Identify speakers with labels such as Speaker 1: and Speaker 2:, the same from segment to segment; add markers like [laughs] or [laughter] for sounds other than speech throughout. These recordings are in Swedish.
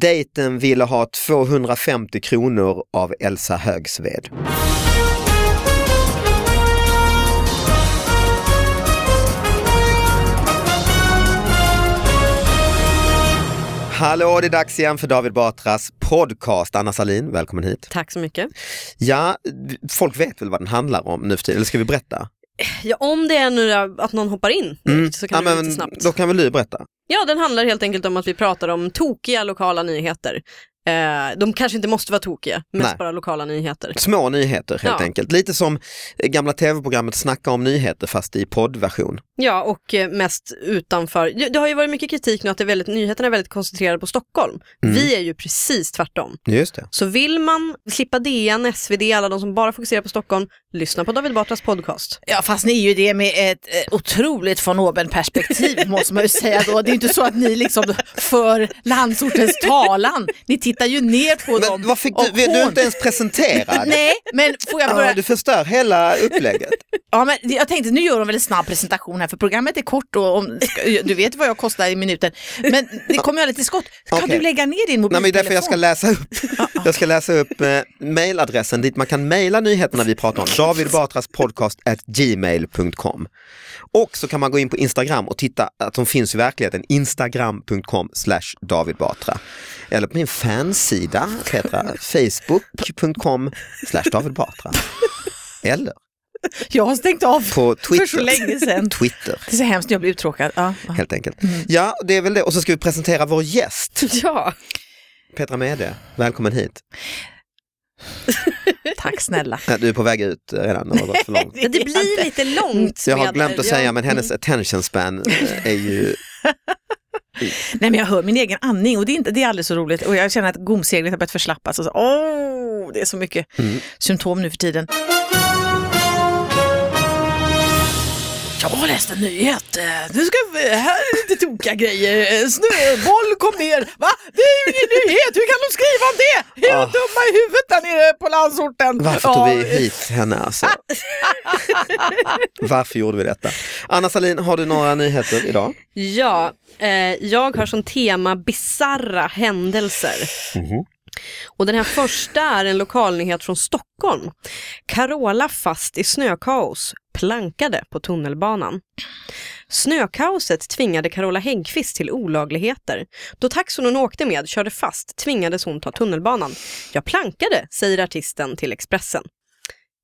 Speaker 1: Dejten ville ha 250 kronor av Elsa Högsved. Hallå, det är dags igen för David Batras podcast. Anna Salin, välkommen hit.
Speaker 2: Tack så mycket.
Speaker 1: Ja, folk vet väl vad den handlar om nu för tiden, eller ska vi berätta?
Speaker 2: Ja, om det är nu att någon hoppar in
Speaker 1: Mm.
Speaker 2: så kan
Speaker 1: ja,
Speaker 2: det
Speaker 1: men,
Speaker 2: lite snabbt.
Speaker 1: Då kan väl du berätta?
Speaker 2: Ja, den handlar helt enkelt om att vi pratar om tokiga lokala nyheter. Eh, de kanske inte måste vara tokiga, mest
Speaker 1: Nej.
Speaker 2: bara lokala nyheter.
Speaker 1: Små nyheter helt
Speaker 2: Ja.
Speaker 1: enkelt. Lite som eh, gamla tv-programmet Snacka om nyheter fast i poddversion.
Speaker 2: Ja, och eh, mest utanför. Det, har ju varit mycket kritik nu att det är väldigt, nyheterna är väldigt koncentrerade på Stockholm.
Speaker 1: Mm.
Speaker 2: Vi är ju precis tvärtom.
Speaker 1: Just det.
Speaker 2: Så vill man slippa DN, SvD, alla de som bara fokuserar på Stockholm, lyssna på David Batras podcast.
Speaker 3: Ja fast ni är ju det med ett eh, otroligt von oben perspektiv [laughs] måste man ju säga då. Det är inte så att ni liksom för landsortens talan. Ni tittar ju ner på dem.
Speaker 1: Men vad fick du, du är inte ens presenterad. [laughs]
Speaker 3: Nej, men får jag
Speaker 1: Ja,
Speaker 3: börja?
Speaker 1: du förstör hela upplägget. [laughs]
Speaker 3: Ja, men jag tänkte nu gör de väl en snabb presentation här för programmet är kort och om, du vet vad jag kostar i minuten. Men det kommer jag lite till skott. Kan
Speaker 1: Okej.
Speaker 3: du lägga ner din
Speaker 1: Nej, men det är
Speaker 3: mobiltelefon?
Speaker 1: därför jag ska läsa upp, [laughs] jag ska läsa upp eh, mailadressen dit man kan mejla nyheterna vi pratar om. davidbatraspodcast@gmail.com. Och så kan man gå in på Instagram och titta att de finns i verkligheten. Instagram.com slash davidbatra. Eller på min fansida Petra, facebook.com davidbatra. Eller
Speaker 3: Jag har stängt av
Speaker 1: på Twitter.
Speaker 3: för så länge sedan.
Speaker 1: Twitter
Speaker 3: Det är så hemskt jag blir uttråkad. Ja,
Speaker 1: helt enkelt. Ja, det är väl det. Och så ska vi presentera vår gäst.
Speaker 2: Ja,
Speaker 1: Petra Mede, välkommen hit. [laughs]
Speaker 3: Tack snälla.
Speaker 1: Du är på väg ut redan, det har gått för långt. [laughs]
Speaker 2: det blir lite långt.
Speaker 1: Jag har glömt att säga, men hennes attention span eh, är ju... [laughs]
Speaker 3: Nej men jag hör min egen andning och det är, inte, det är alldeles så roligt. Och jag känner att gomseglet har börjat förslappas. Och så, åh, det är så mycket
Speaker 1: Mm.
Speaker 3: symptom nu för tiden. Jag har läst en nyhet. Eh, Nu ska vi, här är lite tokiga grejer. Eh, Snöboll kom ner. Va? Det är ju ingen nyhet. Hur kan de skriva om det? Är de
Speaker 1: Ah.
Speaker 3: dumma i huvudet där nere på landsorten?
Speaker 1: Varför tog vi hit henne alltså? Varför gjorde vi detta? Anna Salin, har du några nyheter idag?
Speaker 2: Ja, eh, jag har som tema bizarra händelser. Och den här första är en lokalnyhet från Stockholm. Carola fast i snökaos, plankade på tunnelbanan. Snökaoset tvingade Carola Häggkvist till olagligheter. Då taxin hon åkte med körde fast tvingades hon ta tunnelbanan. Jag plankade, säger artisten till Expressen.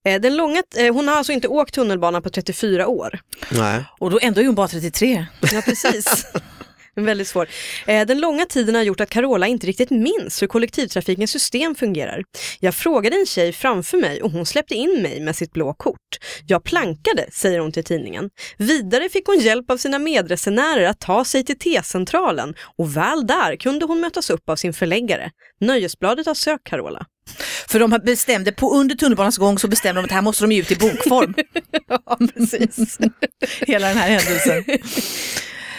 Speaker 2: Eh, Den långa, eh, hon har alltså inte åkt tunnelbana på 34 år.
Speaker 1: Nej.
Speaker 3: Och då ändå är hon bara 33.
Speaker 2: Ja, precis. [laughs] Väldigt svår. Eh, Den långa tiden har gjort att Carola inte riktigt minns hur kollektivtrafikens system fungerar. Jag frågade en tjej framför mig och hon släppte in mig med sitt blå kort. Jag plankade, säger hon till tidningen. Vidare fick hon hjälp av sina medresenärer att ta sig till T-centralen och väl där kunde hon mötas upp av sin förläggare. Nöjesbladet har sökt Carola.
Speaker 3: För de bestämde, på, under tunnelbanans gång så bestämde de att här måste de ge ut i bokform. [laughs]
Speaker 2: Ja, precis. [laughs]
Speaker 3: Hela den här händelsen. [laughs]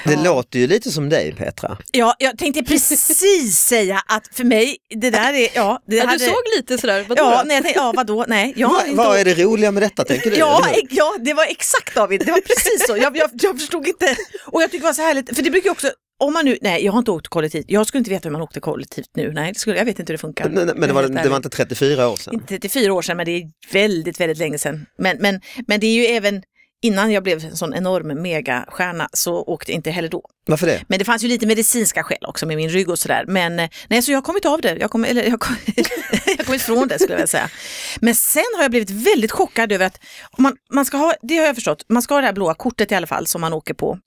Speaker 1: Det låter ju lite som dig Petra.
Speaker 3: Ja, jag tänkte precis [laughs] säga att för mig, det där är, ja. Det
Speaker 2: Ja, du
Speaker 3: hade-
Speaker 2: såg lite sådär, vadå
Speaker 3: Ja, nej, tänkte, ja vadå, nej. Jag har
Speaker 1: Vad,
Speaker 3: inte
Speaker 1: vad är det roliga med detta tänker du?
Speaker 3: Ja, ja, det var exakt David, det var precis så. Jag, jag, jag förstod inte. Och jag tycker det var så härligt, för det brukar ju också, om man nu, nej jag har inte åkt kollektivt, jag skulle inte veta hur man åkte kollektivt nu, nej det skulle, jag vet inte hur det funkar.
Speaker 1: Men, men det, var, det var inte 34 år sedan?
Speaker 3: Inte 34 år sedan, men det är väldigt, väldigt länge sedan. Men, men, men det är ju även innan jag blev en sån enorm megastjärna så åkte jag inte heller då.
Speaker 1: Varför det?
Speaker 3: Men det fanns ju lite medicinska skäl också med min rygg och sådär. Men eh, nej, så jag har kommit av det. Jag, kom, eller, jag, kom, [laughs] jag kommit ifrån det skulle jag vilja säga. Men sen har jag blivit väldigt chockad över att man, man ska ha, det har jag förstått, man ska ha det här blåa kortet i alla fall som man åker på.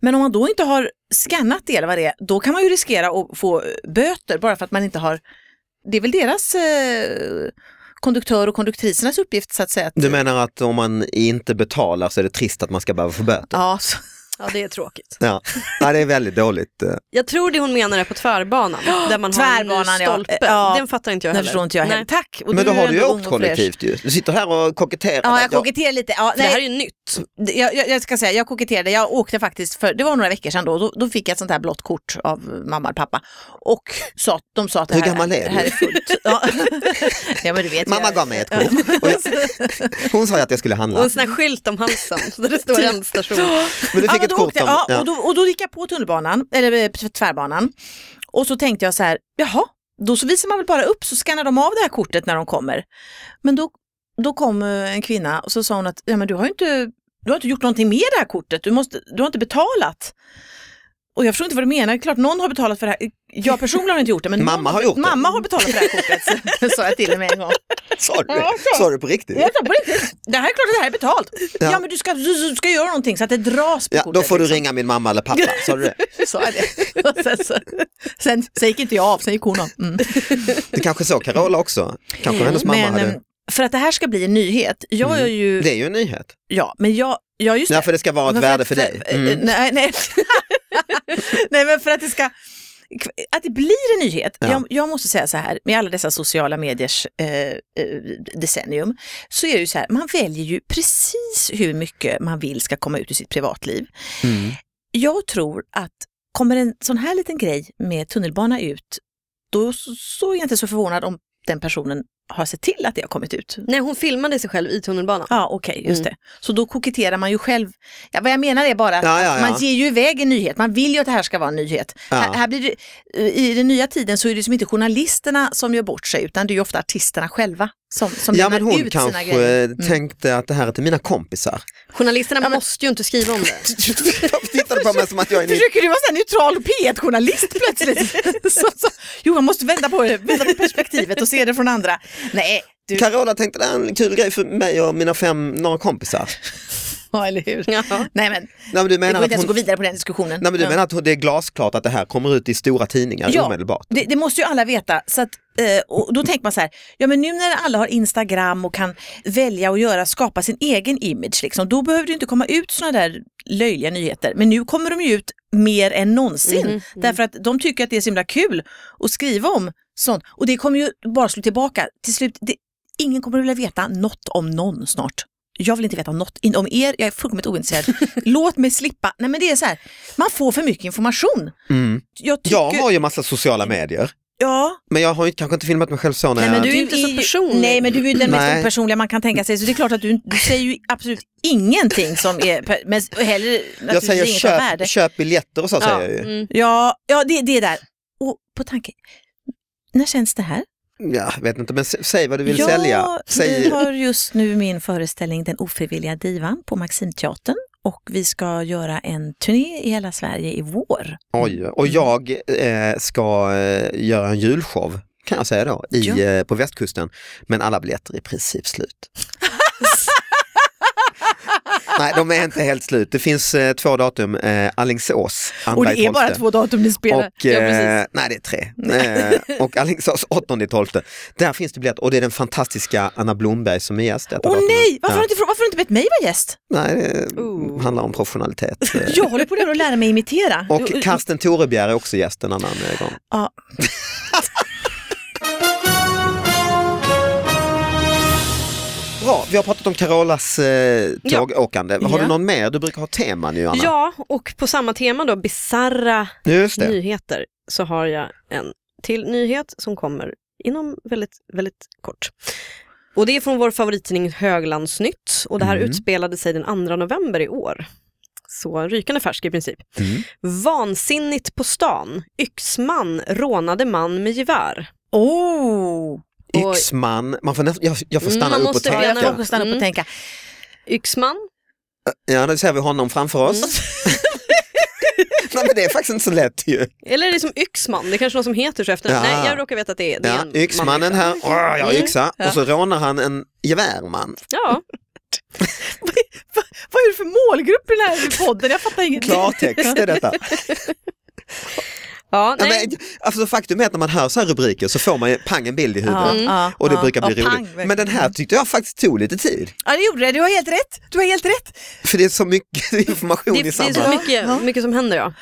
Speaker 3: Men om man då inte har skannat det eller vad det är, då kan man ju riskera att få böter bara för att man inte har, det är väl deras eh, konduktör och konduktrisernas uppgift så att säga. Att,
Speaker 1: Du menar att om man inte betalar så är det trist att man ska behöva få böter?
Speaker 3: ja, så,
Speaker 2: Ja, det är tråkigt.
Speaker 1: Ja, ja det är väldigt dåligt. eh.
Speaker 2: Jag tror det hon menar är på tvärbanan, där man har en
Speaker 3: Tvärbanan,
Speaker 2: stolpe.
Speaker 3: Ja.
Speaker 2: Den fattar inte jag heller.
Speaker 3: förstår inte jag heller.
Speaker 2: Nej.
Speaker 3: Tack! Och
Speaker 1: Men då har du ju åkt
Speaker 3: och
Speaker 1: kollektivt ju. Du sitter här och koketterar.
Speaker 3: Ja, jag
Speaker 1: Ja,
Speaker 3: koketterar lite. Ja,
Speaker 2: Det här är
Speaker 3: nej,
Speaker 2: ju nytt.
Speaker 3: jag, jag, jag ska säga, jag koketterade. Jag åkte faktiskt för, det var några veckor sedan då, då, då fick jag ett sånt här blått kort av mamma och pappa. Och sa, de sa att det
Speaker 1: Hur
Speaker 3: här,
Speaker 1: gammal är
Speaker 3: det här
Speaker 1: du?
Speaker 3: är fullt. Ja. [laughs] ja, men du vet.
Speaker 1: Mamma
Speaker 3: jag,
Speaker 1: gav mig ett kort. Och jag, [laughs] hon sa att jag skulle
Speaker 2: Och
Speaker 1: handla.
Speaker 2: en sån här skylt om halsen där det står [laughs] en station.
Speaker 1: Men du fick ett kort
Speaker 3: åkte,
Speaker 1: om-
Speaker 3: ja,
Speaker 1: ja.
Speaker 3: Och, då, och då gick jag på tunnelbanan, eller eh, tvärbanan. Och så tänkte jag så här, jaha, då så visar man väl bara upp så skannar de av det här kortet när de kommer. Men då, då kom eh, en kvinna och så sa hon att ja, men du har inte, du har inte gjort någonting med det här kortet, du, måste, du har inte betalat. Och jag förstår inte vad du menar, klart någon har betalat för det här. Jag personligen har inte gjort det, men [laughs]
Speaker 1: Mamma har gjort det.
Speaker 3: Mamma har betalat för det här kortet, [laughs] sa jag till henne en gång. [laughs]
Speaker 1: Sa du det?
Speaker 3: Ja.
Speaker 1: Sa du på riktigt?
Speaker 3: Jag sa på riktigt, det här är klart att det här är betalt.
Speaker 1: Ja.
Speaker 3: Ja, men du ska, du, du ska göra någonting så att det dras på
Speaker 1: Ja,
Speaker 3: kortet.
Speaker 1: då får du
Speaker 3: liksom.
Speaker 1: ringa min mamma eller pappa, sa du det?
Speaker 3: sa jag det. Och sen, så, sen, sen gick inte jag av, sen gick hon av. Mm.
Speaker 1: Det kanske så Carola också, kanske hennes mamma
Speaker 3: Men
Speaker 1: hade.
Speaker 3: em, för att det här ska bli en nyhet, jag
Speaker 1: Mm.
Speaker 3: är ju,
Speaker 1: Det är ju en nyhet.
Speaker 3: ja men jag, ja just
Speaker 1: Ja, för det ska vara ett
Speaker 3: Men
Speaker 1: värde
Speaker 3: att-
Speaker 1: för dig.
Speaker 3: eh,
Speaker 1: Mm.
Speaker 3: Nej, nej. [laughs] nej, men för att det ska att det blir en nyhet.
Speaker 1: Ja.
Speaker 3: Jag, jag måste säga så här, med alla dessa sociala mediers eh, eh, decennium, så är det ju så här, man väljer ju precis hur mycket man vill ska komma ut ur sitt privatliv.
Speaker 1: Mm.
Speaker 3: Jag tror att kommer en sån här liten grej med tunnelbana ut, då så är jag inte så förvånad om den personen har sett till att det har kommit ut.
Speaker 2: Nej, hon filmade sig själv i tunnelbanan.
Speaker 3: Ja, okej, just
Speaker 2: Mm.
Speaker 3: det. Så då koketterar man ju själv. Ja, vad jag menar är bara att
Speaker 1: Ja, ja, ja.
Speaker 3: man ger ju iväg en nyhet. Man vill ju att det här ska vara en nyhet.
Speaker 1: Ja.
Speaker 3: Här, här blir det, I den nya tiden så är det som inte journalisterna som gör bort sig, utan det är ju ofta artisterna själva som, som
Speaker 1: Ja men hon
Speaker 3: ut sina
Speaker 1: kanske
Speaker 3: grejer. Mm.
Speaker 1: tänkte att det här är till mina kompisar.
Speaker 2: Journalisterna måste ju inte skriva om det. [laughs]
Speaker 1: Tittade på mig som att jag är ny.
Speaker 3: Försöker du vara så här neutral P1-journalist plötsligt? [laughs] så, så. Jo, man måste vända på, det, vända på perspektivet och se det från andra. Nej, du,
Speaker 1: Carola tänkte det är en kul grej för mig och mina fem, några kompisar.
Speaker 3: ja, eller hur?
Speaker 2: Ja.
Speaker 3: Nej, men
Speaker 1: Nej, men du
Speaker 3: det
Speaker 1: menar
Speaker 3: går
Speaker 1: att
Speaker 3: inte ens att gå
Speaker 1: hon,
Speaker 3: vidare på den diskussionen.
Speaker 1: nej, men du
Speaker 3: Ja.
Speaker 1: menar att det är glasklart att det här kommer ut i stora tidningar
Speaker 3: Ja.
Speaker 1: omedelbart?
Speaker 3: Det, det måste ju alla veta. Så att, eh, och då tänker man så här, ja men nu när alla har Instagram och kan välja och göra, skapa sin egen image, liksom, då behöver det inte komma ut sådana där löjliga nyheter. Men nu kommer de ju ut mer än någonsin.
Speaker 2: Mhm, mhm.
Speaker 3: Därför att de tycker att det är så himla kul att skriva om sånt. Och det kommer ju bara slå tillbaka. Till slut, det, ingen kommer att vilja veta något om någon snart. Jag vill inte veta något om er, jag är fullkomligt ointresserad. [laughs] Låt mig slippa. Nej men det är så här, man får för mycket information.
Speaker 1: Mm.
Speaker 3: Jag, tycker,
Speaker 1: Jag har ju massa sociala medier,
Speaker 3: ja,
Speaker 1: men jag har ju kanske inte filmat mig själv så när
Speaker 2: Nej, men
Speaker 1: jag...
Speaker 2: du är ju inte så personlig.
Speaker 3: Nej, men du är ju den mest
Speaker 1: Nej.
Speaker 3: opersonliga man kan tänka sig. Så det är klart att du, du säger ju absolut ingenting som är, men heller
Speaker 1: Jag säger köp,
Speaker 3: värde.
Speaker 1: köp biljetter och så
Speaker 2: Ja,
Speaker 1: säger jag ju.
Speaker 2: mm.
Speaker 3: Ja, ja det, det är där. Och på tanke, när känns det här?
Speaker 1: Ja, jag vet inte, men säg vad du vill
Speaker 3: ja,
Speaker 1: sälja.
Speaker 3: vi
Speaker 1: Säg,
Speaker 3: har just nu min föreställning Den ofrivilliga divan på Maximteatern och vi ska göra en turné i hela Sverige i vår.
Speaker 1: oj, och jag eh, ska eh, göra en julshow kan jag säga då, i,
Speaker 3: Ja.
Speaker 1: eh, på västkusten. Men alla biljetter är i princip slut. Nej, de är inte helt slut. Det finns eh, två datum, eh, Alingsås, andra
Speaker 3: Och det är bara två datum ni spelar.
Speaker 1: Och,
Speaker 2: Ja,
Speaker 1: eh,
Speaker 2: precis.
Speaker 1: nej det är tre. Eh, och Alingsås 8 12. Där finns det biljetter och det är den fantastiska Anna Blomberg som är gäst.
Speaker 3: Åh
Speaker 1: datumet.
Speaker 3: nej, varför,
Speaker 1: Ja.
Speaker 3: har inte, varför har du inte bett mig vara gäst?
Speaker 1: Nej, det
Speaker 2: Oh.
Speaker 1: handlar om professionalitet. [laughs]
Speaker 3: Jag håller på att lära mig imitera.
Speaker 1: Och Karsten Torebjer är också gäst en annan eh, gång.
Speaker 3: Ja. [laughs]
Speaker 1: vi har pratat om Carolas eh,
Speaker 2: Ja.
Speaker 1: tågåkande. Har
Speaker 3: Ja.
Speaker 1: du någon mer? Du brukar ha teman ju Anna.
Speaker 2: Ja, och på samma tema då, bizarra nyheter, så har jag en till nyhet som kommer inom väldigt, väldigt kort. Och det är från vår favorittidning Höglandsnytt och det här
Speaker 1: Mm.
Speaker 2: utspelade sig den 2 november i år. Så rykande färsk i princip.
Speaker 1: Mm.
Speaker 2: Vansinnigt på stan. Yxman rånade man med gevär.
Speaker 3: Oh.
Speaker 1: Yxman, man får nästan, jag, jag får
Speaker 2: Mm,
Speaker 1: stanna
Speaker 2: man
Speaker 1: upp och
Speaker 2: måste
Speaker 3: Ja,
Speaker 1: tänka.
Speaker 2: bena
Speaker 3: får stanna upp och
Speaker 2: Mm.
Speaker 3: tänka.
Speaker 2: Yxman,
Speaker 1: Ja, nu ser vi honom framför oss.
Speaker 2: Mm. [laughs]
Speaker 1: Nej, men det är faktiskt inte så lätt ju.
Speaker 2: eller är det som Yxman? Det är kanske någon som heter så efter
Speaker 1: Ja.
Speaker 2: Nej, jag råkar veta att det är, det är
Speaker 1: Ja,
Speaker 2: en
Speaker 1: yxmannen
Speaker 2: man.
Speaker 1: här, Åh, jag har
Speaker 2: Mm.
Speaker 1: yxa.
Speaker 3: Ja.
Speaker 1: Och så rånar han en gevärman.
Speaker 2: Ja, [laughs]
Speaker 3: Vad är det för målgrupp i den här podden? Jag fattar ingenting.
Speaker 1: Klartext är detta. [laughs]
Speaker 2: ja
Speaker 1: Ja,
Speaker 2: nej.
Speaker 1: men, alltså, faktum är att när man hör så här rubriker så får man ju pang en bild i huvudet.
Speaker 3: Ja,
Speaker 1: Och det brukar bli roligt. Men den här tyckte jag faktiskt tog lite tid.
Speaker 3: Ja, det gjorde det. Du har helt rätt. Du har helt rätt.
Speaker 1: För det är så mycket [laughs] information
Speaker 2: Det,
Speaker 1: i
Speaker 2: det är så mycket,
Speaker 3: Ja.
Speaker 2: mycket som händer ja.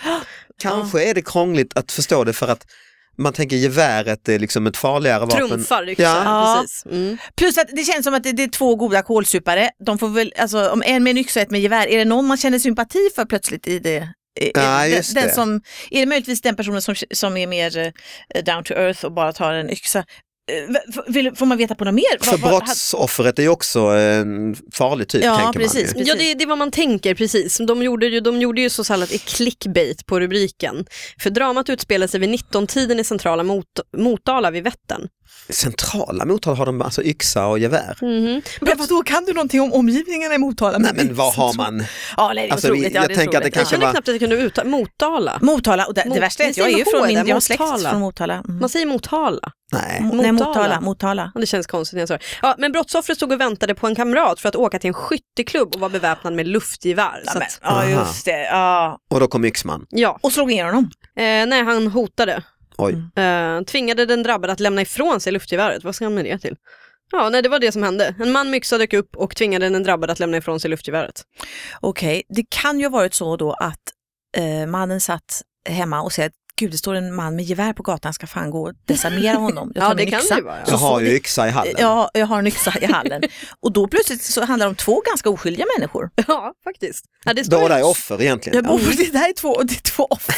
Speaker 1: Kanske är det krångligt att förstå det för att man tänker geväret är liksom ett farligare vapen.
Speaker 2: Trumfar yxor,
Speaker 1: Ja.
Speaker 3: Ja.
Speaker 2: precis. Mm.
Speaker 3: Plus att det känns som att det, det är två goda kålsupare. De får väl, alltså, om en med en yxa och ett med gevär, är det någon man känner sympati för plötsligt i det?
Speaker 1: Ja,
Speaker 3: den,
Speaker 1: det.
Speaker 3: den som, är det möjligtvis den personen som, som är mer eh, down to earth och bara tar en yxa? Eh, får man veta på något mer?
Speaker 1: För brottsoffret är ju också en farlig typ,
Speaker 3: Ja,
Speaker 1: tänker
Speaker 3: precis.
Speaker 1: man ju.
Speaker 2: Ja, det, det är vad man tänker precis. De gjorde ju, de gjorde ju så kallat clickbait på rubriken. För dramat utspelar sig vid 19-tiden i centrala Mot Motala vid Vättern.
Speaker 1: Centrala Motala har de alltså yxa och gevär.
Speaker 2: Mhm.
Speaker 3: Men vadå, kan du någonting om omgivningarna i Motala?
Speaker 1: Nej men vad har man?
Speaker 3: Ja, nej, det är
Speaker 1: Alltså,
Speaker 3: otroligt. Ja,
Speaker 1: jag
Speaker 3: det är
Speaker 1: tänker att det kanske
Speaker 2: Jag kände
Speaker 1: var-
Speaker 2: knappt att jag kunde uttala Motala.
Speaker 3: Motala, och det, det värsta är att jag är ju från min, jag släkt
Speaker 2: Motala.
Speaker 3: från Motala. Mm.
Speaker 2: Man säger Motala.
Speaker 1: Nej.
Speaker 3: Mo- Nej,
Speaker 2: Motala.
Speaker 3: Motala. Motala.
Speaker 2: Det känns konstigt när jag sa. Ja, men brottsoffret stod och väntade på en kamrat för att åka till en skytteklubb och var beväpnad med luftgevär.
Speaker 3: Ja,
Speaker 2: att,
Speaker 3: ja, just det. Ja.
Speaker 1: Och då kom yxman.
Speaker 2: ja.
Speaker 3: Och slog ner honom.
Speaker 2: Eh, nej, han hotade.
Speaker 1: Oj.
Speaker 2: Eh, tvingade den drabbade att lämna ifrån sig luftgeväret. Vad ska han med det till? Ja, nej, det var det som hände. En man med yxa dök upp och tvingade den drabbade att lämna ifrån sig luftgeväret.
Speaker 3: Okej, det kan ju ha varit så då att eh, mannen satt hemma och säger att gud det står en man med gevär på gatan, jag ska fan gå och desarmera honom. Jag [laughs] tar
Speaker 2: Ja,
Speaker 3: min
Speaker 2: det kan
Speaker 3: yxa.
Speaker 2: vara.
Speaker 1: Jag
Speaker 2: Ja.
Speaker 1: har ju yxa i hallen.
Speaker 3: Ja, jag har en yxa i hallen. [laughs] Och då plötsligt så handlar det om två ganska oskyldiga människor. [laughs]
Speaker 2: ja, faktiskt. Ja, det står
Speaker 1: Båda
Speaker 2: ju-
Speaker 1: är offer egentligen.
Speaker 3: Jag, det där är två, det är två offer.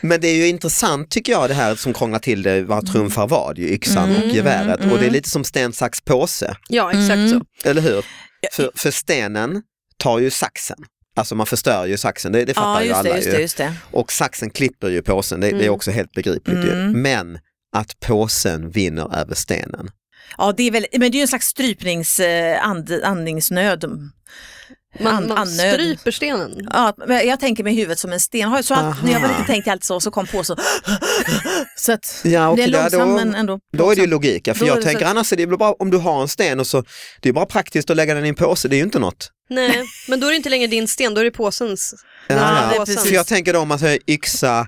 Speaker 1: Men det är ju intressant tycker jag det här som krånglar till det, vad trumfar vad, ju yxan
Speaker 3: Mm,
Speaker 1: och geväret.
Speaker 3: mm,
Speaker 1: Och det är
Speaker 3: mm.
Speaker 1: lite som sten, sax, påse,
Speaker 2: Ja, exakt
Speaker 3: Mm.
Speaker 2: så.
Speaker 1: eller hur? För, för stenen tar ju saxen. Alltså man förstör ju saxen, det, det fattar
Speaker 3: Ja,
Speaker 1: ju alla
Speaker 3: det, just
Speaker 1: ju.
Speaker 3: just.
Speaker 1: Och saxen klipper ju påsen, det, det är
Speaker 2: Mm.
Speaker 1: också helt begripligt ju.
Speaker 3: Mm.
Speaker 1: Men att påsen vinner över stenen.
Speaker 3: Ja, det är väl, men det är ju en slags strypnings, eh, and, andningsnöd.
Speaker 2: Man, man stryper stenen.
Speaker 3: Ja, men jag tänker med huvudet som en sten. Har- Så att, när jag var
Speaker 1: Aha.
Speaker 3: lite tänkt alltid så, så kom på så. Så att
Speaker 1: Ja,
Speaker 3: det är
Speaker 1: okej,
Speaker 3: långsam
Speaker 1: då,
Speaker 3: men ändå
Speaker 1: då är det ju logik. Ja, För
Speaker 3: Då
Speaker 1: jag
Speaker 3: så
Speaker 1: tänker
Speaker 3: att-
Speaker 1: annars är det bara om du har en sten och så, det är bara praktiskt att lägga den i en påse, det är ju inte något.
Speaker 2: Nej, men då är det inte längre din sten, då är det påsens.
Speaker 1: Ja,
Speaker 3: Ja, precis.
Speaker 1: För jag tänker då om man säger yxa,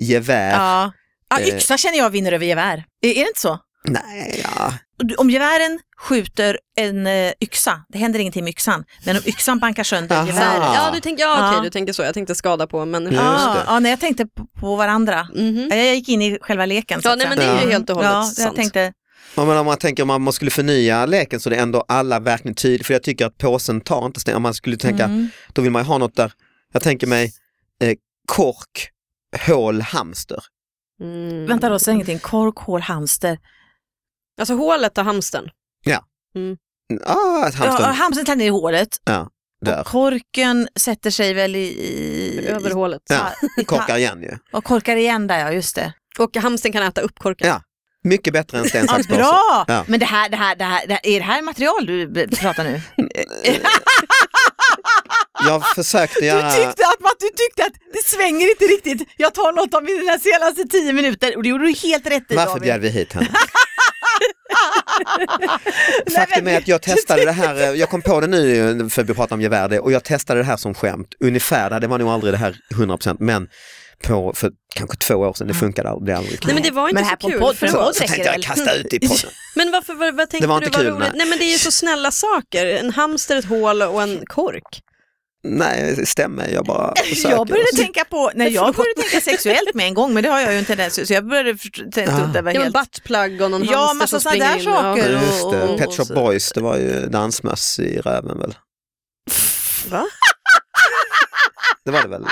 Speaker 1: gevär,
Speaker 3: Ja. Ja,
Speaker 1: Eh.
Speaker 3: yxa känner jag vinner över gevär. Är, är det inte så?
Speaker 1: nej ja.
Speaker 3: Om gevären skjuter en eh, yxa, det händer ingenting med yxan. Men om yxan bankar sönder geväret.
Speaker 2: Ja, du tänker, ja, okej,
Speaker 3: Ja.
Speaker 2: du tänker så. Jag tänkte skada på en människa.
Speaker 1: Ja.
Speaker 3: Ja, nej, jag tänkte på, varandra.
Speaker 2: Mhm.
Speaker 3: Ja, Jag gick in i själva leken.
Speaker 2: Ja, nej, men det är ju helt och hållet
Speaker 3: Ja, jag
Speaker 2: sant.
Speaker 3: tänkte,
Speaker 1: Ja, men om man tänker om man skulle förnya leken så det är ändå alla verkligen tydligt, för jag tycker att påsen tar inte sten. Om man skulle tänka,
Speaker 3: mm.
Speaker 1: då vill man ju ha något där, jag tänker mig eh, kork, hål, hamster.
Speaker 2: Mm.
Speaker 3: Vänta då, säg ingenting. Kork, hål, hamster.
Speaker 2: Alltså hålet och hamstern.
Speaker 1: Ah, ett
Speaker 3: Ja, hamstern tar ner i hålet.
Speaker 1: där.
Speaker 3: Och korken sätter sig väl i... i
Speaker 2: Över hålet.
Speaker 1: Ja,
Speaker 3: i
Speaker 1: korkar igen ju.
Speaker 3: Och korkar igen där, ja just det.
Speaker 2: Och hamstern kan äta upp korken.
Speaker 1: Ja. Mycket bättre än sten,
Speaker 3: Ja,
Speaker 1: sax, påse.
Speaker 3: bra!
Speaker 1: Ja.
Speaker 3: Men det här, det här, det här, det här, är det här material du pratar nu? [laughs]
Speaker 1: Jag försökte
Speaker 3: Du
Speaker 1: göra,
Speaker 3: tyckte, att, du tyckte att det svänger inte riktigt. Jag tar något av mina senaste tio minuter och det gjorde du helt rätt i
Speaker 1: varför
Speaker 3: David.
Speaker 1: bjöd vi hit henne? [laughs] Faktum är att jag testade det här, eh, jag kom på det nu för vi pratade om gevär och jag testade det här som skämt, ungefär, det var nog aldrig det här 100% men på, för kanske två år sedan, det funkade aldrig, aldrig.
Speaker 2: Nej men det var inte
Speaker 3: Men här
Speaker 2: så
Speaker 3: på
Speaker 2: kul.
Speaker 3: podd-
Speaker 2: för
Speaker 3: podd-
Speaker 1: så tänkte jag kasta ut i podden. [laughs]
Speaker 2: Men varför, vad, vad tänkte
Speaker 1: Det var
Speaker 2: du
Speaker 1: inte
Speaker 2: var
Speaker 1: kul,
Speaker 2: roligt?
Speaker 1: nej.
Speaker 2: Nej men det är ju så snälla saker. En hamster, ett hål och en kork.
Speaker 1: Nej, det stämmer, jag bara [laughs] försöker.
Speaker 3: Jag började tänka på, nej jag började tänka sexuellt med en gång men det har jag ju en tendens till, så jag började tänka
Speaker 1: Ja.
Speaker 3: var
Speaker 2: Ja,
Speaker 3: helt...
Speaker 2: buttplug och någon
Speaker 3: Ja,
Speaker 2: hamster
Speaker 3: massa
Speaker 2: som springer
Speaker 3: där
Speaker 2: in.
Speaker 3: saker.
Speaker 1: Ja, just det. Pet Shop
Speaker 3: så-
Speaker 1: Boys, det var ju dansmöss i röven väl?
Speaker 2: Va?
Speaker 1: Det var det väl?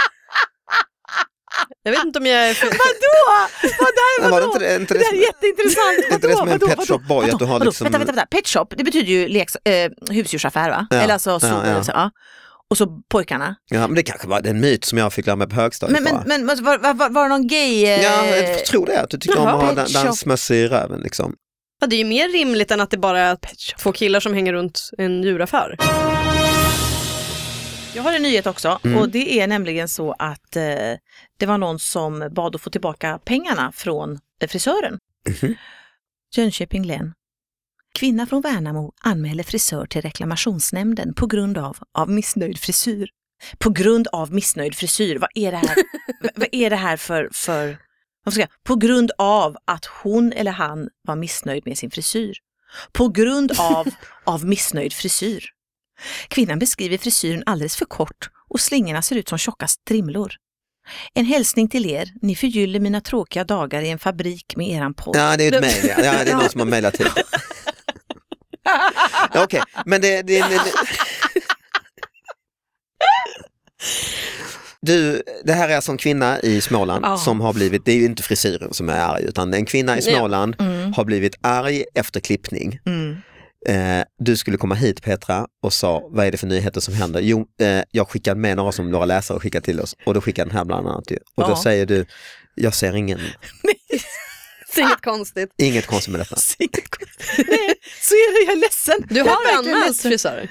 Speaker 2: Jag vet inte om jag är... För... [laughs]
Speaker 3: Vadå? Vad där,
Speaker 1: Men var det
Speaker 3: vadå?
Speaker 1: inte, inte
Speaker 3: Det
Speaker 1: det,
Speaker 3: där är jätteintressant.
Speaker 1: Inte det
Speaker 3: Vadå?
Speaker 1: som en
Speaker 3: Vadå?
Speaker 1: Pet Shop
Speaker 3: Vadå?
Speaker 1: Boy, att du har
Speaker 3: Vadå?
Speaker 1: liksom-
Speaker 3: Vänta, vänta, vänta. Pet Shop, det betyder ju leks, eh, husdjursaffär va?
Speaker 1: Ja,
Speaker 3: Eller alltså så,
Speaker 1: ja, ja.
Speaker 3: Så, ja. Och så pojkarna.
Speaker 1: ja, men det kanske var en myt som jag fick lära mig på högstadiet
Speaker 3: Men, men, men var, var, var, var det någon gay? eh,
Speaker 1: Ja, jag tror det, att du tycker
Speaker 2: Jaha,
Speaker 1: om att ha
Speaker 3: Pet
Speaker 1: dan-
Speaker 3: Shop.
Speaker 1: dansmöss i röven liksom.
Speaker 2: Ja, det är ju mer rimligt än att det bara är två killar som hänger runt en djuraffär.
Speaker 3: Jag har en nyhet också
Speaker 1: Mm.
Speaker 3: och det är nämligen så att eh, det var någon som bad att få tillbaka pengarna från eh, frisören.
Speaker 1: Mhm.
Speaker 3: Jönköping län. Kvinna från Värnamo anmäler frisör till reklamationsnämnden på grund av, av missnöjd frisyr. På grund av missnöjd frisyr, vad är det här, [laughs] vad- vad är det här för, för vad ska jag, på grund av att hon eller han var missnöjd med sin frisyr. På grund av, av missnöjd frisyr. Kvinnan beskriver frisyren alldeles för kort och slingorna ser ut som tjocka strimlor. En hälsning till er, ni förgyller mina tråkiga dagar i en fabrik med eran podd.
Speaker 1: Ja, det är ett mejl, ja. ja. Det är någon som har mejlat hit. [laughs] Okej, men det, det, det, du, det här är alltså en kvinna i Småland
Speaker 3: Ja.
Speaker 1: som har blivit, det är ju inte frisyren som är arg utan en kvinna i. Småland
Speaker 3: Mm.
Speaker 1: har blivit arg efter klippning.
Speaker 3: Mm.
Speaker 1: Eh, du skulle komma hit Petra och sa, vad är det för nyheter som händer? Jo, eh, jag skickade med några som några läsare skickade till oss och då skickade den här bland annat. Och då
Speaker 3: Ja.
Speaker 1: säger du, jag ser ingen, [laughs]
Speaker 2: inget konstigt.
Speaker 1: inget konstigt med detta. [laughs]
Speaker 3: Nej, så är det, jag är ledsen.
Speaker 2: Du har anmält frisörer.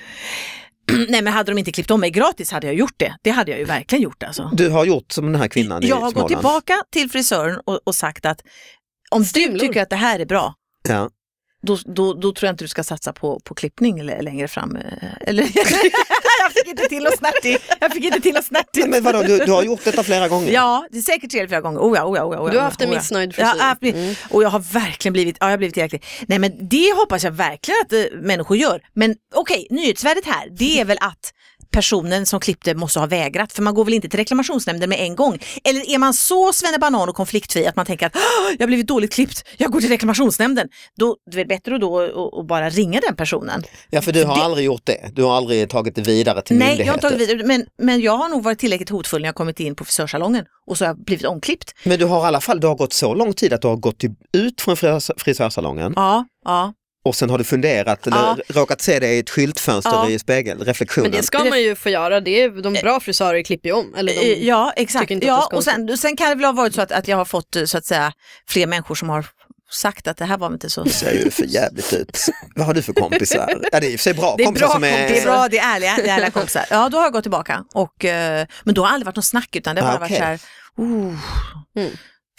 Speaker 2: [clears throat]
Speaker 3: Nej men hade de inte klippt om mig gratis hade jag gjort det. Det hade jag ju verkligen gjort alltså.
Speaker 1: Du har gjort som den här kvinnan i
Speaker 3: Jag har gått tillbaka till frisören och, och sagt att om du
Speaker 2: Strimlor.
Speaker 3: tycker att det här är bra,
Speaker 1: Ja.
Speaker 3: Då, då, då tror jag inte du ska satsa på, på klippning längre fram. eh, Eller, [laughs] jag fick inte till att snärtig. Jag fick inte till att snärtig.
Speaker 1: Nej, men vadå, du, du har gjort detta flera gånger?
Speaker 3: Ja, det är säkert tre eller fyra gånger. Oh ja, oh ja, oh ja, oh ja,
Speaker 2: Du har haft en
Speaker 3: oh ja.
Speaker 2: missnöjd frisyr.
Speaker 3: haft,
Speaker 2: Mm.
Speaker 3: Och jag har verkligen blivit, ja, jag har blivit jäklig. Nej men det hoppas jag verkligen att eh, människor gör. Men okej, nyhetsvärdet här, det är väl att personen som klippte måste ha vägrat, för man går väl inte till reklamationsnämnden med en gång. Eller är man så svennebanan och konfliktfri att man tänker att "Åh, jag har blivit dåligt klippt, jag går till reklamationsnämnden. Då det är väl bättre då att- bara ringa den personen.
Speaker 1: Ja, för du har
Speaker 3: Det-
Speaker 1: aldrig gjort det. Du har aldrig tagit det vidare till
Speaker 3: Nej,
Speaker 1: myndigheter.
Speaker 3: jag har tagit vidare, men, men jag har nog varit tillräckligt hotfull när jag kommit in på frisörsalongen och så har jag blivit omklippt.
Speaker 1: Men du har i alla fall, det har gått så lång tid att du har gått till, ut från frisörs, frisörsalongen
Speaker 3: Ja, ja.
Speaker 1: Och sen har du funderat eller
Speaker 3: Ja.
Speaker 1: råkat se det i ett skyltfönster
Speaker 3: Ja.
Speaker 1: i spegel, reflektionen.
Speaker 2: Men det ska man ju få göra. Det är, de bra frisörer klipper ju om. Eller de,
Speaker 3: Eh, Ja, exakt. Ja, och sen, sen kan det väl ha varit så att, att jag har fått eh, så att säga fler människor som har sagt att det här var inte så...
Speaker 1: Det ser ju för jävligt ut. Vad har du för kompisar? Ja, det är i och för sig bra
Speaker 2: Det är
Speaker 1: kompisar
Speaker 2: bra
Speaker 1: som är...
Speaker 3: Det är bra, det är ärliga, det är ärliga kompisar. Ja, då har jag gått tillbaka. Och, eh, men då har det aldrig varit något snack utan det har
Speaker 1: Ah,
Speaker 3: bara
Speaker 1: okej.
Speaker 3: varit så här, oh,
Speaker 2: Mm.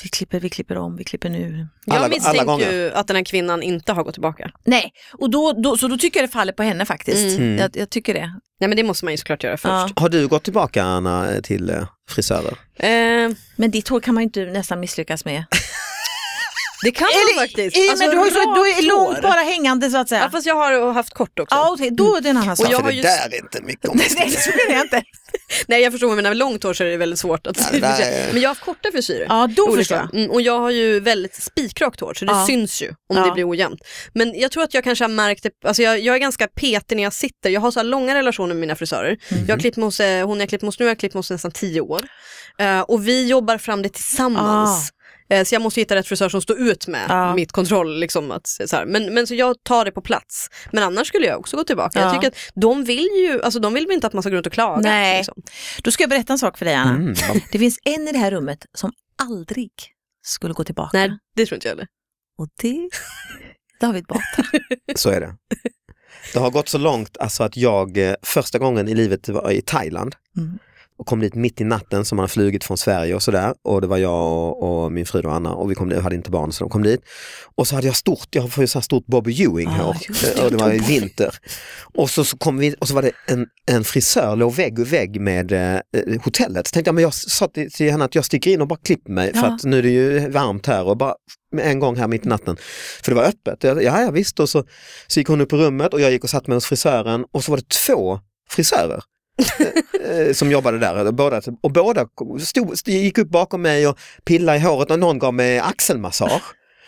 Speaker 3: Vi klipper, vi klipper om, vi klipper nu.
Speaker 1: Alla-
Speaker 2: jag
Speaker 1: alla
Speaker 2: misstänker
Speaker 1: gånger.
Speaker 2: ju att den här kvinnan inte har gått tillbaka.
Speaker 3: Nej, och då, då, så då tycker jag det faller på henne faktiskt.
Speaker 1: Mm.
Speaker 3: Jag, jag tycker det.
Speaker 2: Nej men det måste man ju såklart göra först.
Speaker 3: Ja.
Speaker 1: Har du gått tillbaka Anna till eh, frisörer?
Speaker 2: Eh,
Speaker 3: Men ditt hår kan man ju inte nästan misslyckas med. [laughs]
Speaker 2: det kan man faktiskt.
Speaker 3: i,
Speaker 2: Alltså,
Speaker 3: men du har ju så, du är långt bara hängande så att säga.
Speaker 2: Ja, fast jag har haft kort också.
Speaker 3: Ja, okej, då är det en annan sak.
Speaker 2: jag
Speaker 1: för
Speaker 2: har
Speaker 1: det
Speaker 2: ju-
Speaker 1: där är inte mycket [laughs] om
Speaker 3: Nej, så menar jag inte. [laughs]
Speaker 2: Nej jag förstår, men med långt hår så är det väldigt svårt att
Speaker 1: Ja, det är-
Speaker 2: Men jag har haft korta frisyrer.
Speaker 3: Ja, då
Speaker 2: Olika.
Speaker 3: förstår jag.
Speaker 2: Mm, och jag har ju väldigt spikrakt hår så det
Speaker 3: Ja.
Speaker 2: syns ju om
Speaker 3: Ja.
Speaker 2: det blir ojämnt. Men jag tror att jag kanske har märkt det, alltså jag, jag är ganska petig när jag sitter. Jag har så här långa relationer med mina frisörer.
Speaker 3: Mhm.
Speaker 2: Jag har klippt med hos, eh, hon jag klippt med hos nu har jag klippt med hos nästan tio år. Eh, och vi jobbar fram det tillsammans. Eh, Så jag måste hitta rätt frisör som står ut med
Speaker 3: Ah.
Speaker 2: mitt kontroll. Liksom, att, så här. Men, men så jag tar det på plats. Men annars skulle jag också gå tillbaka.
Speaker 3: Ja.
Speaker 2: Jag tycker att de vill ju, alltså de vill inte att man ska gå runt och klaga.
Speaker 3: Nej.
Speaker 2: Liksom.
Speaker 3: Då ska jag berätta en sak för dig Anna.
Speaker 1: Mm,
Speaker 3: Det finns en i det här rummet som aldrig skulle gå tillbaka.
Speaker 2: Nej, det tror inte jag heller.
Speaker 3: Och det är David Batra. [laughs]
Speaker 1: så är det. Det har gått så långt alltså att jag eh, första gången i livet var i Thailand
Speaker 3: Mm.
Speaker 1: Och kom dit mitt i natten som man har flugit från Sverige och sådär. Och det var jag och, och min fru och Anna och vi kom dit, hade inte barn så de kom dit. Och så hade jag stort, jag får ju så här stort Bobby Ewing hår
Speaker 3: Ah, det.
Speaker 1: och det var i vinter. Och så, så kom vi och så var det en, en frisör, låg vägg i vägg med eh, hotellet. Så tänkte jag, men jag sa till, till henne att jag sticker in och bara klipper mig för
Speaker 3: Ja.
Speaker 1: att nu är det ju varmt här och bara en gång här mitt i natten. För det var öppet. Ja, ja visst och så, så gick hon upp på rummet och jag gick och satt mig hos frisören och så var det två frisörer som jobbade där. Båda, och båda stod, gick upp bakom mig och pillade i håret och någon gav mig axelmassage.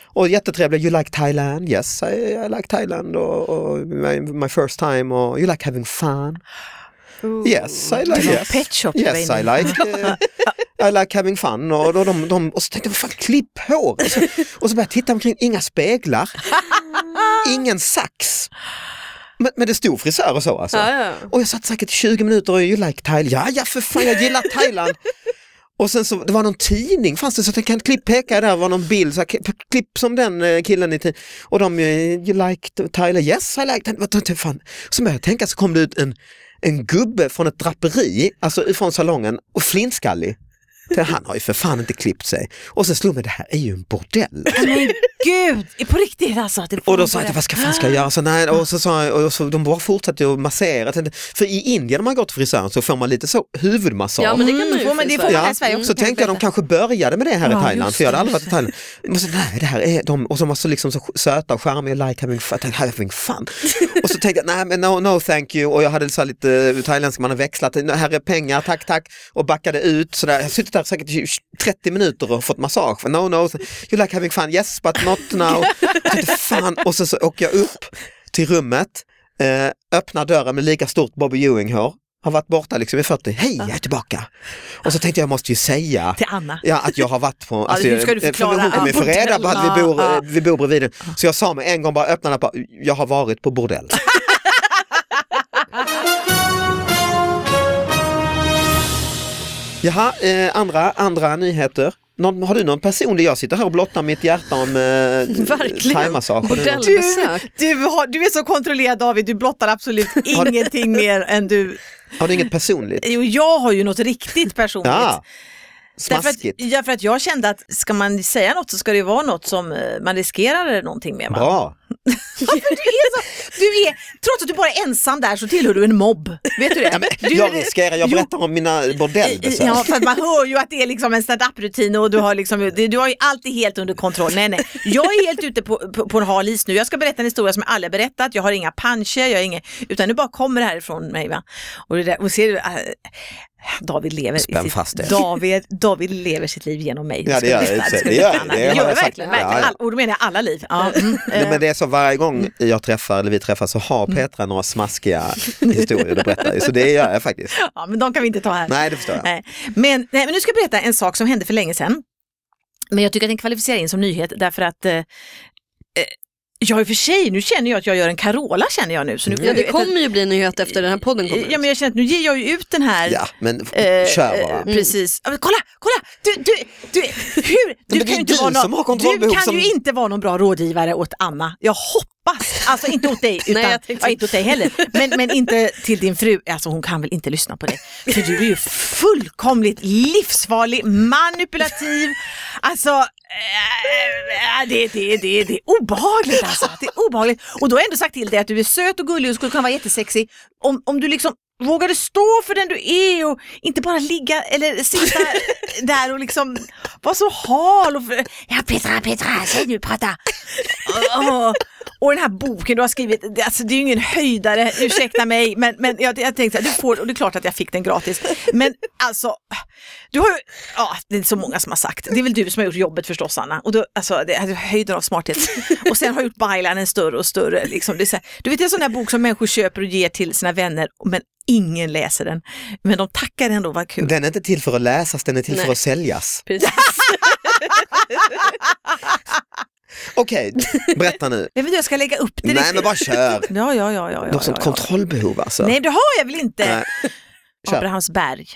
Speaker 1: Och jättetrevliga, you like Thailand? Yes, I, I like Thailand och, och my, my first time och you like having fun? Yes, I like yes.
Speaker 3: Pet Shop
Speaker 1: Yes, I like, eh, I like having fun. Och, då de, de, och så tänkte jag, fan, klipp hår! Och så, och så började jag titta omkring, inga speglar, ingen sax. Men, men det stod frisör och så alltså.
Speaker 2: Ja, ja.
Speaker 1: Och jag satt säkert 20 minuter och you like Thailand, ja ja för fan jag gillar Thailand. [laughs] Och sen så, det var någon tidning fanns det så jag kan klipp peka där var någon bild, så här, klipp, som den eh, killen i tidningen. Och de, eh, you like Thailand, yes I like Thailand. Tänkte fan. Så började jag tänka så kom det ut en, en gubbe från ett draperi, alltså ifrån salongen och flintskallig. Han har ju för fan inte klippt sig. Och så slog mig, det här är ju en bordell.
Speaker 3: Men gud, på riktigt alltså. Det
Speaker 1: Och då sa jag, vad ska fan ska jag göra? Så, nej, och så sa jag, och så, de bara fortsatte att massera. För i Indien när man går till frisören så får man lite så huvudmassage.
Speaker 2: Ja, men det kan man ju
Speaker 3: får man,
Speaker 2: i
Speaker 3: det får
Speaker 2: Sverige.
Speaker 3: man här
Speaker 1: Ja,
Speaker 3: i Sverige också.
Speaker 1: så tänkte jag de kanske började med det här
Speaker 3: Ja,
Speaker 1: i Thailand, för jag hade aldrig varit i Thailand. Men så, nej, det här är de, och de var så, liksom så söta och charmiga, like having fun. Jag tänkte, having fun. och så tänkte jag, nej men no, no thank you. Och jag hade så här lite thailändska, man har växlat, här är pengar, tack tack. Och backade ut sådär. Jag suttit säkert i 30 minuter och fått massage. För no, no, you like having fun, yes but not now. [laughs] Fan. Och så, så åker jag upp till rummet, eh, öppnar dörren med lika stort Bobby Ewing-hår. har varit borta liksom i 40, hej jag är tillbaka. Och så tänkte jag, jag måste ju säga
Speaker 3: Till Anna.
Speaker 1: Ja, att jag har varit på... Alltså,
Speaker 3: nu ska du
Speaker 1: för
Speaker 3: förklara.
Speaker 1: Hon kommer ju få
Speaker 3: Ja,
Speaker 1: reda på att vi bor,
Speaker 3: Ja,
Speaker 1: eh, vi bor bredvid. Så jag sa med en gång bara öppnade på, jag har varit på bordell. [laughs] Jaha, eh, andra, andra nyheter. Någon, har du någon personlig, jag sitter här och blottar mitt hjärta om eh, [laughs] du.
Speaker 3: Du, har, du är så kontrollerad David, du blottar absolut [laughs] ingenting mer än du.
Speaker 1: Har du inget personligt?
Speaker 3: Jo, jag har ju något riktigt personligt.
Speaker 1: Ja,
Speaker 3: Därför att,
Speaker 1: smaskigt.
Speaker 3: ja, för att jag kände att ska man säga något så ska det ju vara något som eh, man riskerar någonting med. Va?
Speaker 1: Bra.
Speaker 3: Du, är så, du är, trots att du bara är ensam där så tillhör du en mobb. Vet du det?
Speaker 1: Ja,
Speaker 3: du,
Speaker 1: jag riskerar, jag berättar om mina bordellbesök.
Speaker 3: Ja, för att man hör ju att det är liksom en stand-up-rutin och du har, liksom, det- du har ju alltid helt under kontroll. Nej, nej. Jag är helt ute på, på, på en hal is nu. Jag ska berätta en historia som jag aldrig berättat. Jag har inga panscher, jag har inget, utan nu bara kommer det härifrån mig. Va? Och, det där, och ser du, äh, David lever,
Speaker 1: Spänn
Speaker 3: sitt,
Speaker 1: fast det.
Speaker 3: David, David lever sitt liv genom mig.
Speaker 1: Ja, det gör Det
Speaker 3: du
Speaker 1: gör? Det
Speaker 3: Det gör
Speaker 1: jag
Speaker 3: verkligen.
Speaker 1: Ja,
Speaker 3: verkligen.
Speaker 1: ja.
Speaker 3: All, och då menar jag alla liv. Ja, mm,
Speaker 1: Nej, men det så varje gång jag träffar, eller vi träffas, så har Petra några smaskiga [laughs] historier att berätta. Så det gör jag faktiskt.
Speaker 3: ja, men de kan vi inte ta här.
Speaker 1: Nej, det förstår jag.
Speaker 3: Nej. Men, nej, men nu ska jag berätta en sak som hände för länge sedan. Men jag tycker att den kvalificerar in som nyhet därför att eh, jag i och för sig, nu känner jag att jag gör en Carola känner jag nu. Så nu får
Speaker 2: Ja, det kommer ju bli nyhet efter den här podden kommer ut.
Speaker 3: Ja men jag känner att nu ger jag ju ut den här.
Speaker 1: Ja, men
Speaker 3: eh,
Speaker 1: kör bara.
Speaker 3: eh, Precis. Ja, men kolla, kolla! Du, du, du, hur? Du kan ju inte vara någon, du kan
Speaker 1: som-
Speaker 3: ju inte vara någon bra rådgivare åt Anna. Jag hoppas, alltså inte åt dig, [laughs] utan,
Speaker 2: Nej, jag tänkte-
Speaker 3: ja, inte åt dig heller, men, men inte till din fru. Alltså hon kan väl inte lyssna på det. För du är ju fullkomligt livsfarlig, manipulativ, alltså det, det, det, det är obehagligt alltså. Det är obehagligt. Och då har jag ändå sagt till dig att du är söt och gullig och skulle kunna vara jättesexig. Om, om du liksom vågade stå för den du är och inte bara ligga eller sitta [laughs] där och liksom vara så hal och ja Petra, Petra, säg nu prata. Åh, Och den här boken du har skrivit, det, alltså, det är ju ingen höjdare, ursäkta mig, men, men jag, jag tänkte att du får, och det är klart att jag fick den gratis. Men alltså, du har ju, ja det är så många som har sagt, det är väl du som har gjort jobbet förstås Anna, och då, alltså det är höjden av smarthet. Och sen har gjort bylinen större och större. Liksom. Det är så här, du vet en sån där bok som människor köper och ger till sina vänner, men ingen läser den. Men de tackar ändå, vad kul.
Speaker 1: Den är inte till för att läsas, den är till för
Speaker 2: Nej.
Speaker 1: att säljas.
Speaker 2: Precis.
Speaker 1: Okej, berätta nu. [laughs]
Speaker 3: Vet inte, jag ska lägga upp det.
Speaker 1: Nej men bara kör. [laughs]
Speaker 3: Ja, ja, ja. ja, ja,
Speaker 1: Du har sånt
Speaker 3: ja, ja.
Speaker 1: kontrollbehov alltså.
Speaker 3: Nej, det har jag väl inte.
Speaker 1: Nej. [laughs]
Speaker 3: Abrahamsberg.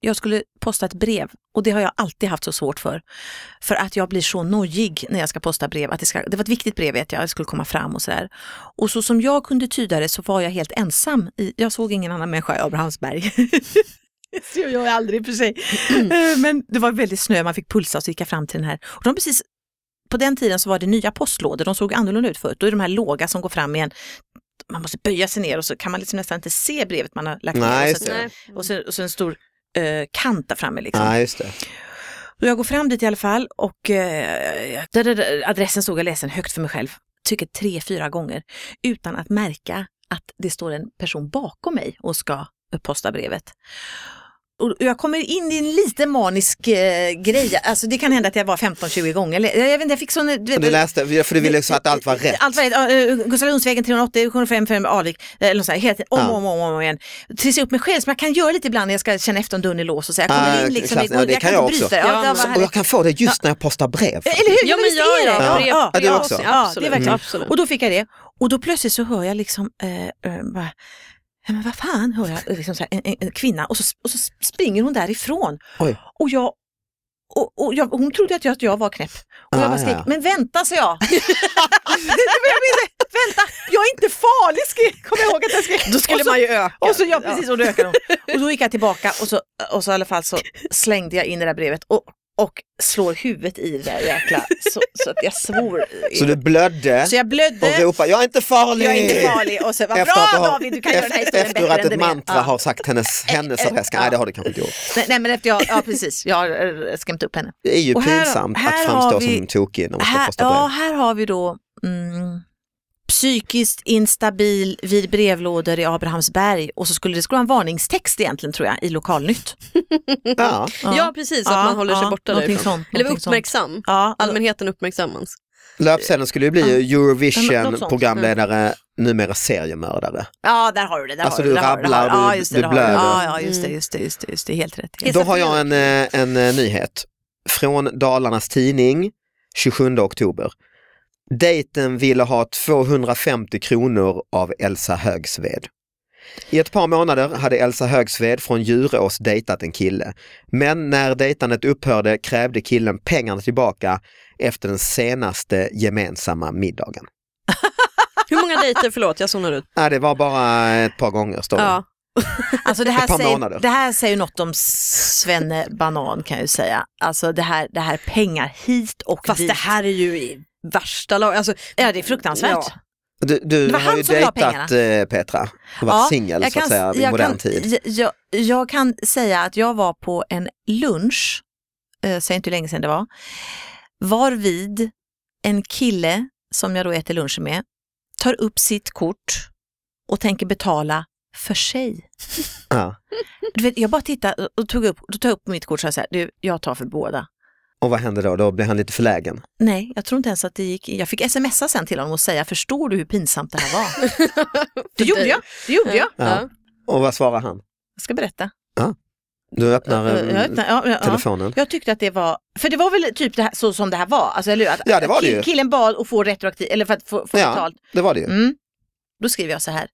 Speaker 3: jag skulle posta ett brev och det har jag alltid haft så svårt för. För att jag blir så nojig när jag ska posta brev. Att det, ska, det var ett viktigt brev vet jag, det skulle komma fram och sådär. Och så som jag kunde tyda det så var jag helt ensam. I, jag såg ingen annan människa i Abrahamsberg. Jag gör jag aldrig i och för sig. Eh, Men det var väldigt snö, man fick pulsa och så gick jag fram till den här. Och de precis, på den tiden så var det nya postlådor, de såg annorlunda ut förut. Då är de här låga som går fram igen. Man måste böja sig ner och så kan man liksom nästan inte se brevet man har lagt
Speaker 1: Nej,
Speaker 3: ner. Och så, och så, och så en stor eh, kant där framme. Liksom.
Speaker 1: Nej, just det.
Speaker 3: Och jag går fram dit i alla fall och eh, där, där, där, adressen stod jag läsen högt för mig själv, tycker tre, fyra gånger, utan att märka att det står en person bakom mig och ska posta brevet. Och jag kommer in i en lite manisk eh, grej, alltså det kan hända att jag var 15-20 gånger. Eller, Jag vet inte, jag fick sån... Du
Speaker 1: Och
Speaker 3: vet,
Speaker 1: du läste, för du ville så att allt var rätt.
Speaker 3: allt var rätt. Eh, Gustav Lundsvägen 380, 755 Alvik, eh, eller något sånt här, hela tiden, om
Speaker 1: Ja.
Speaker 3: och om, om, om igen. Trissa upp mig själv som jag kan göra lite ibland när jag ska känna efter om dörren är låst och så. Jag kommer
Speaker 1: Ah,
Speaker 3: in liksom,
Speaker 1: klass-
Speaker 3: jag,
Speaker 1: ja, det kan jag också.
Speaker 3: Ja,
Speaker 2: Ja, men-
Speaker 1: Och jag kan få det just när jag postar brev.
Speaker 3: Eller hur?
Speaker 2: Ja, men
Speaker 3: visst
Speaker 2: jag
Speaker 3: är det?
Speaker 1: Ja.
Speaker 3: Ja,
Speaker 1: Ja, du också.
Speaker 3: Ja, det är
Speaker 2: Absolut.
Speaker 3: verkligen.
Speaker 2: absolut.
Speaker 3: Och då fick jag det. Och då plötsligt så hör jag liksom, eh, eh, bara, men vad fan, hör jag liksom här, en, en, en kvinna och så, och så springer hon därifrån.
Speaker 1: Oj.
Speaker 3: Och jag och, och jag, hon trodde att jag, att jag var knäpp. Och jag
Speaker 1: Ah,
Speaker 3: bara skrek,
Speaker 1: ja.
Speaker 3: men vänta sa jag. jag [laughs] vänta, jag är inte farlig skrek, kommer jag ihåg att jag skrek.
Speaker 2: Då skulle
Speaker 3: så-
Speaker 2: man ju öka.
Speaker 3: Och så, ja, precis, och då ökade hon. Och då gick jag tillbaka och så, och så i alla fall så slängde jag in det där brevet och, och slår huvudet i det där jäkla, så, så att jag svor. [laughs]
Speaker 1: Så du blödde
Speaker 3: Så jag blödde.
Speaker 1: och ropade, jag är inte farlig!
Speaker 3: Jag är inte farlig och så var
Speaker 1: Efter
Speaker 3: bra
Speaker 1: att
Speaker 3: David, du kan göra den här
Speaker 1: efter,
Speaker 3: historien
Speaker 1: efter att ett mantra
Speaker 3: vet.
Speaker 1: har sagt hennes, [laughs] hennes adress.
Speaker 3: ja.
Speaker 1: Nej, det har du kanske inte gjort.
Speaker 3: Nej, nej men efter jag, ja precis, jag har eh, skrämt upp henne.
Speaker 1: Det är ju
Speaker 3: Och här-
Speaker 1: pinsamt
Speaker 3: här
Speaker 1: att framstå
Speaker 3: vi-
Speaker 1: som tokig när man ska
Speaker 3: Här, ja,
Speaker 1: brev.
Speaker 3: här har vi då mm, psykiskt instabil vid brevlådor i Abrahamsberg och så skulle det skulle vara en varningstext egentligen tror jag i Lokalnytt. [laughs]
Speaker 1: Ja.
Speaker 2: Ja, precis, så att
Speaker 3: Ja,
Speaker 2: man håller sig
Speaker 3: ja,
Speaker 2: borta därifrån.
Speaker 3: sånt,
Speaker 2: Eller uppmärksam.
Speaker 3: Ja,
Speaker 2: Allmänheten uppmärksammas.
Speaker 1: Löpsedeln skulle ju bli
Speaker 3: Ja, något
Speaker 1: Eurovision
Speaker 3: sånt.
Speaker 1: programledare, numera seriemördare.
Speaker 3: Ja, där har du det. Där
Speaker 1: Alltså,
Speaker 3: har
Speaker 1: du rabblar, du-
Speaker 3: Ja, just det,
Speaker 1: du
Speaker 3: där har du.
Speaker 1: blöder.
Speaker 3: Ja, ja, just det,
Speaker 2: Mm.
Speaker 3: just det, just det, just det. Helt rätt.
Speaker 2: Helt
Speaker 1: Då har jag en, eh, en eh, nyhet från Dalarnas Tidning 27 oktober. Dejten ville ha 250 kronor av Elsa Högsved. I ett par månader hade Elsa Högsved från Djurås dejtat en kille. Men när dejtandet upphörde krävde killen pengarna tillbaka efter den senaste gemensamma middagen. [laughs]
Speaker 2: Hur många dejter, förlåt jag zonar ut.
Speaker 1: Nej, det var bara ett par gånger står det.
Speaker 2: Ja. [laughs]
Speaker 3: Alltså det här,
Speaker 1: Ett par
Speaker 3: säger,
Speaker 1: månader.
Speaker 3: det här säger något om Svenne Banan kan jag ju säga. Alltså det här, det här pengar hit och
Speaker 2: Fast
Speaker 3: dit.
Speaker 2: det här är ju i värsta lag. Alltså,
Speaker 3: Ja, det är fruktansvärt.
Speaker 2: Ja.
Speaker 1: Du, du
Speaker 3: Det var
Speaker 1: har
Speaker 3: han
Speaker 1: ju
Speaker 3: som
Speaker 1: dejtat eh, Petra och varit singel så att säga i modern
Speaker 3: kan,
Speaker 1: tid.
Speaker 3: Jag, jag, jag kan säga att jag var på en lunch, eh, säg inte hur länge sedan det var, varvid en kille som jag då äter lunch med tar upp sitt kort och tänker betala för sig.
Speaker 1: Ja.
Speaker 3: Du vet, jag bara tittade och tog upp, då tog jag upp mitt kort och sa du, jag tar för båda.
Speaker 1: Och vad hände då? Då blev han lite förlägen.
Speaker 3: Nej, jag tror inte ens att det gick. Jag fick smsa sen till honom och säga, förstår du hur pinsamt det här var? [laughs] det gjorde jag, det gjorde jag.
Speaker 1: Ja.
Speaker 2: Ja.
Speaker 1: Och vad svarar han?
Speaker 3: Jag ska berätta.
Speaker 1: Du öppnar
Speaker 3: Jag öppnar- ja, ja, ja.
Speaker 1: telefonen.
Speaker 3: Jag tyckte att det var, för det var väl typ det här, så som det här var, alltså, eller hur? Att,
Speaker 1: Ja, det var det ju.
Speaker 3: Killen bad att få retroaktivt, eller för att få, få
Speaker 1: Ja.
Speaker 3: betalt.
Speaker 1: Det var det ju.
Speaker 3: Mm. Då skriver jag så här.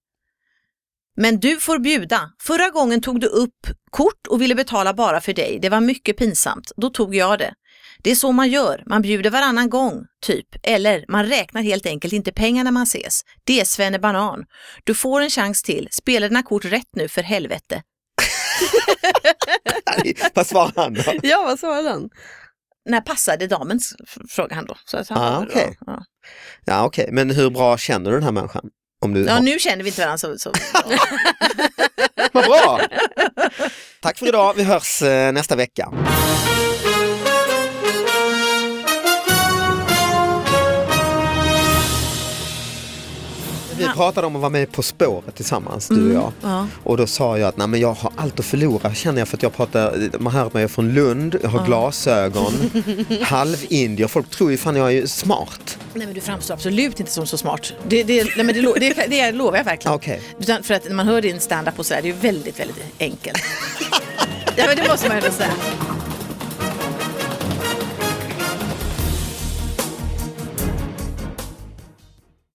Speaker 3: Men du får bjuda. Förra gången tog du upp kort och ville betala bara för dig. Det var mycket pinsamt. Då tog jag det. Det är så man gör. Man bjuder varannan gång, typ. Eller man räknar helt enkelt inte pengar när man ses. Det är Svenne Banan. Du får en chans till. Spela dina kort rätt nu för helvete. [laughs]
Speaker 1: vad svarar han då?
Speaker 2: ja, vad sa den?
Speaker 3: När passade damens? f- frågar han då. Så att han
Speaker 1: Ah,
Speaker 3: bara,
Speaker 1: okej.
Speaker 3: ja.
Speaker 1: Ja okej, men hur bra känner du den här människan? Om du
Speaker 3: ja,
Speaker 1: har...
Speaker 3: nu känner vi inte varandra så... så. [laughs]
Speaker 1: Vad bra! Tack för idag, vi hörs eh, nästa vecka. Vi pratade om att vara med På spåret tillsammans, du och jag.
Speaker 3: Ja.
Speaker 1: Och då sa jag att nej, men jag har allt att förlora känner jag för att jag pratar, man hör att jag är från Lund, jag har glasögon, [laughs] halvindier, folk tror ju fan jag är smart.
Speaker 3: Nej men du framstår absolut inte som så smart. Det, det, nej, men det, lo- det, det lovar jag verkligen.
Speaker 1: Okej.
Speaker 3: Utan för att när man hör din stand-up och sådär, det är ju väldigt, väldigt enkelt. [laughs] ja men det måste man ändå säga.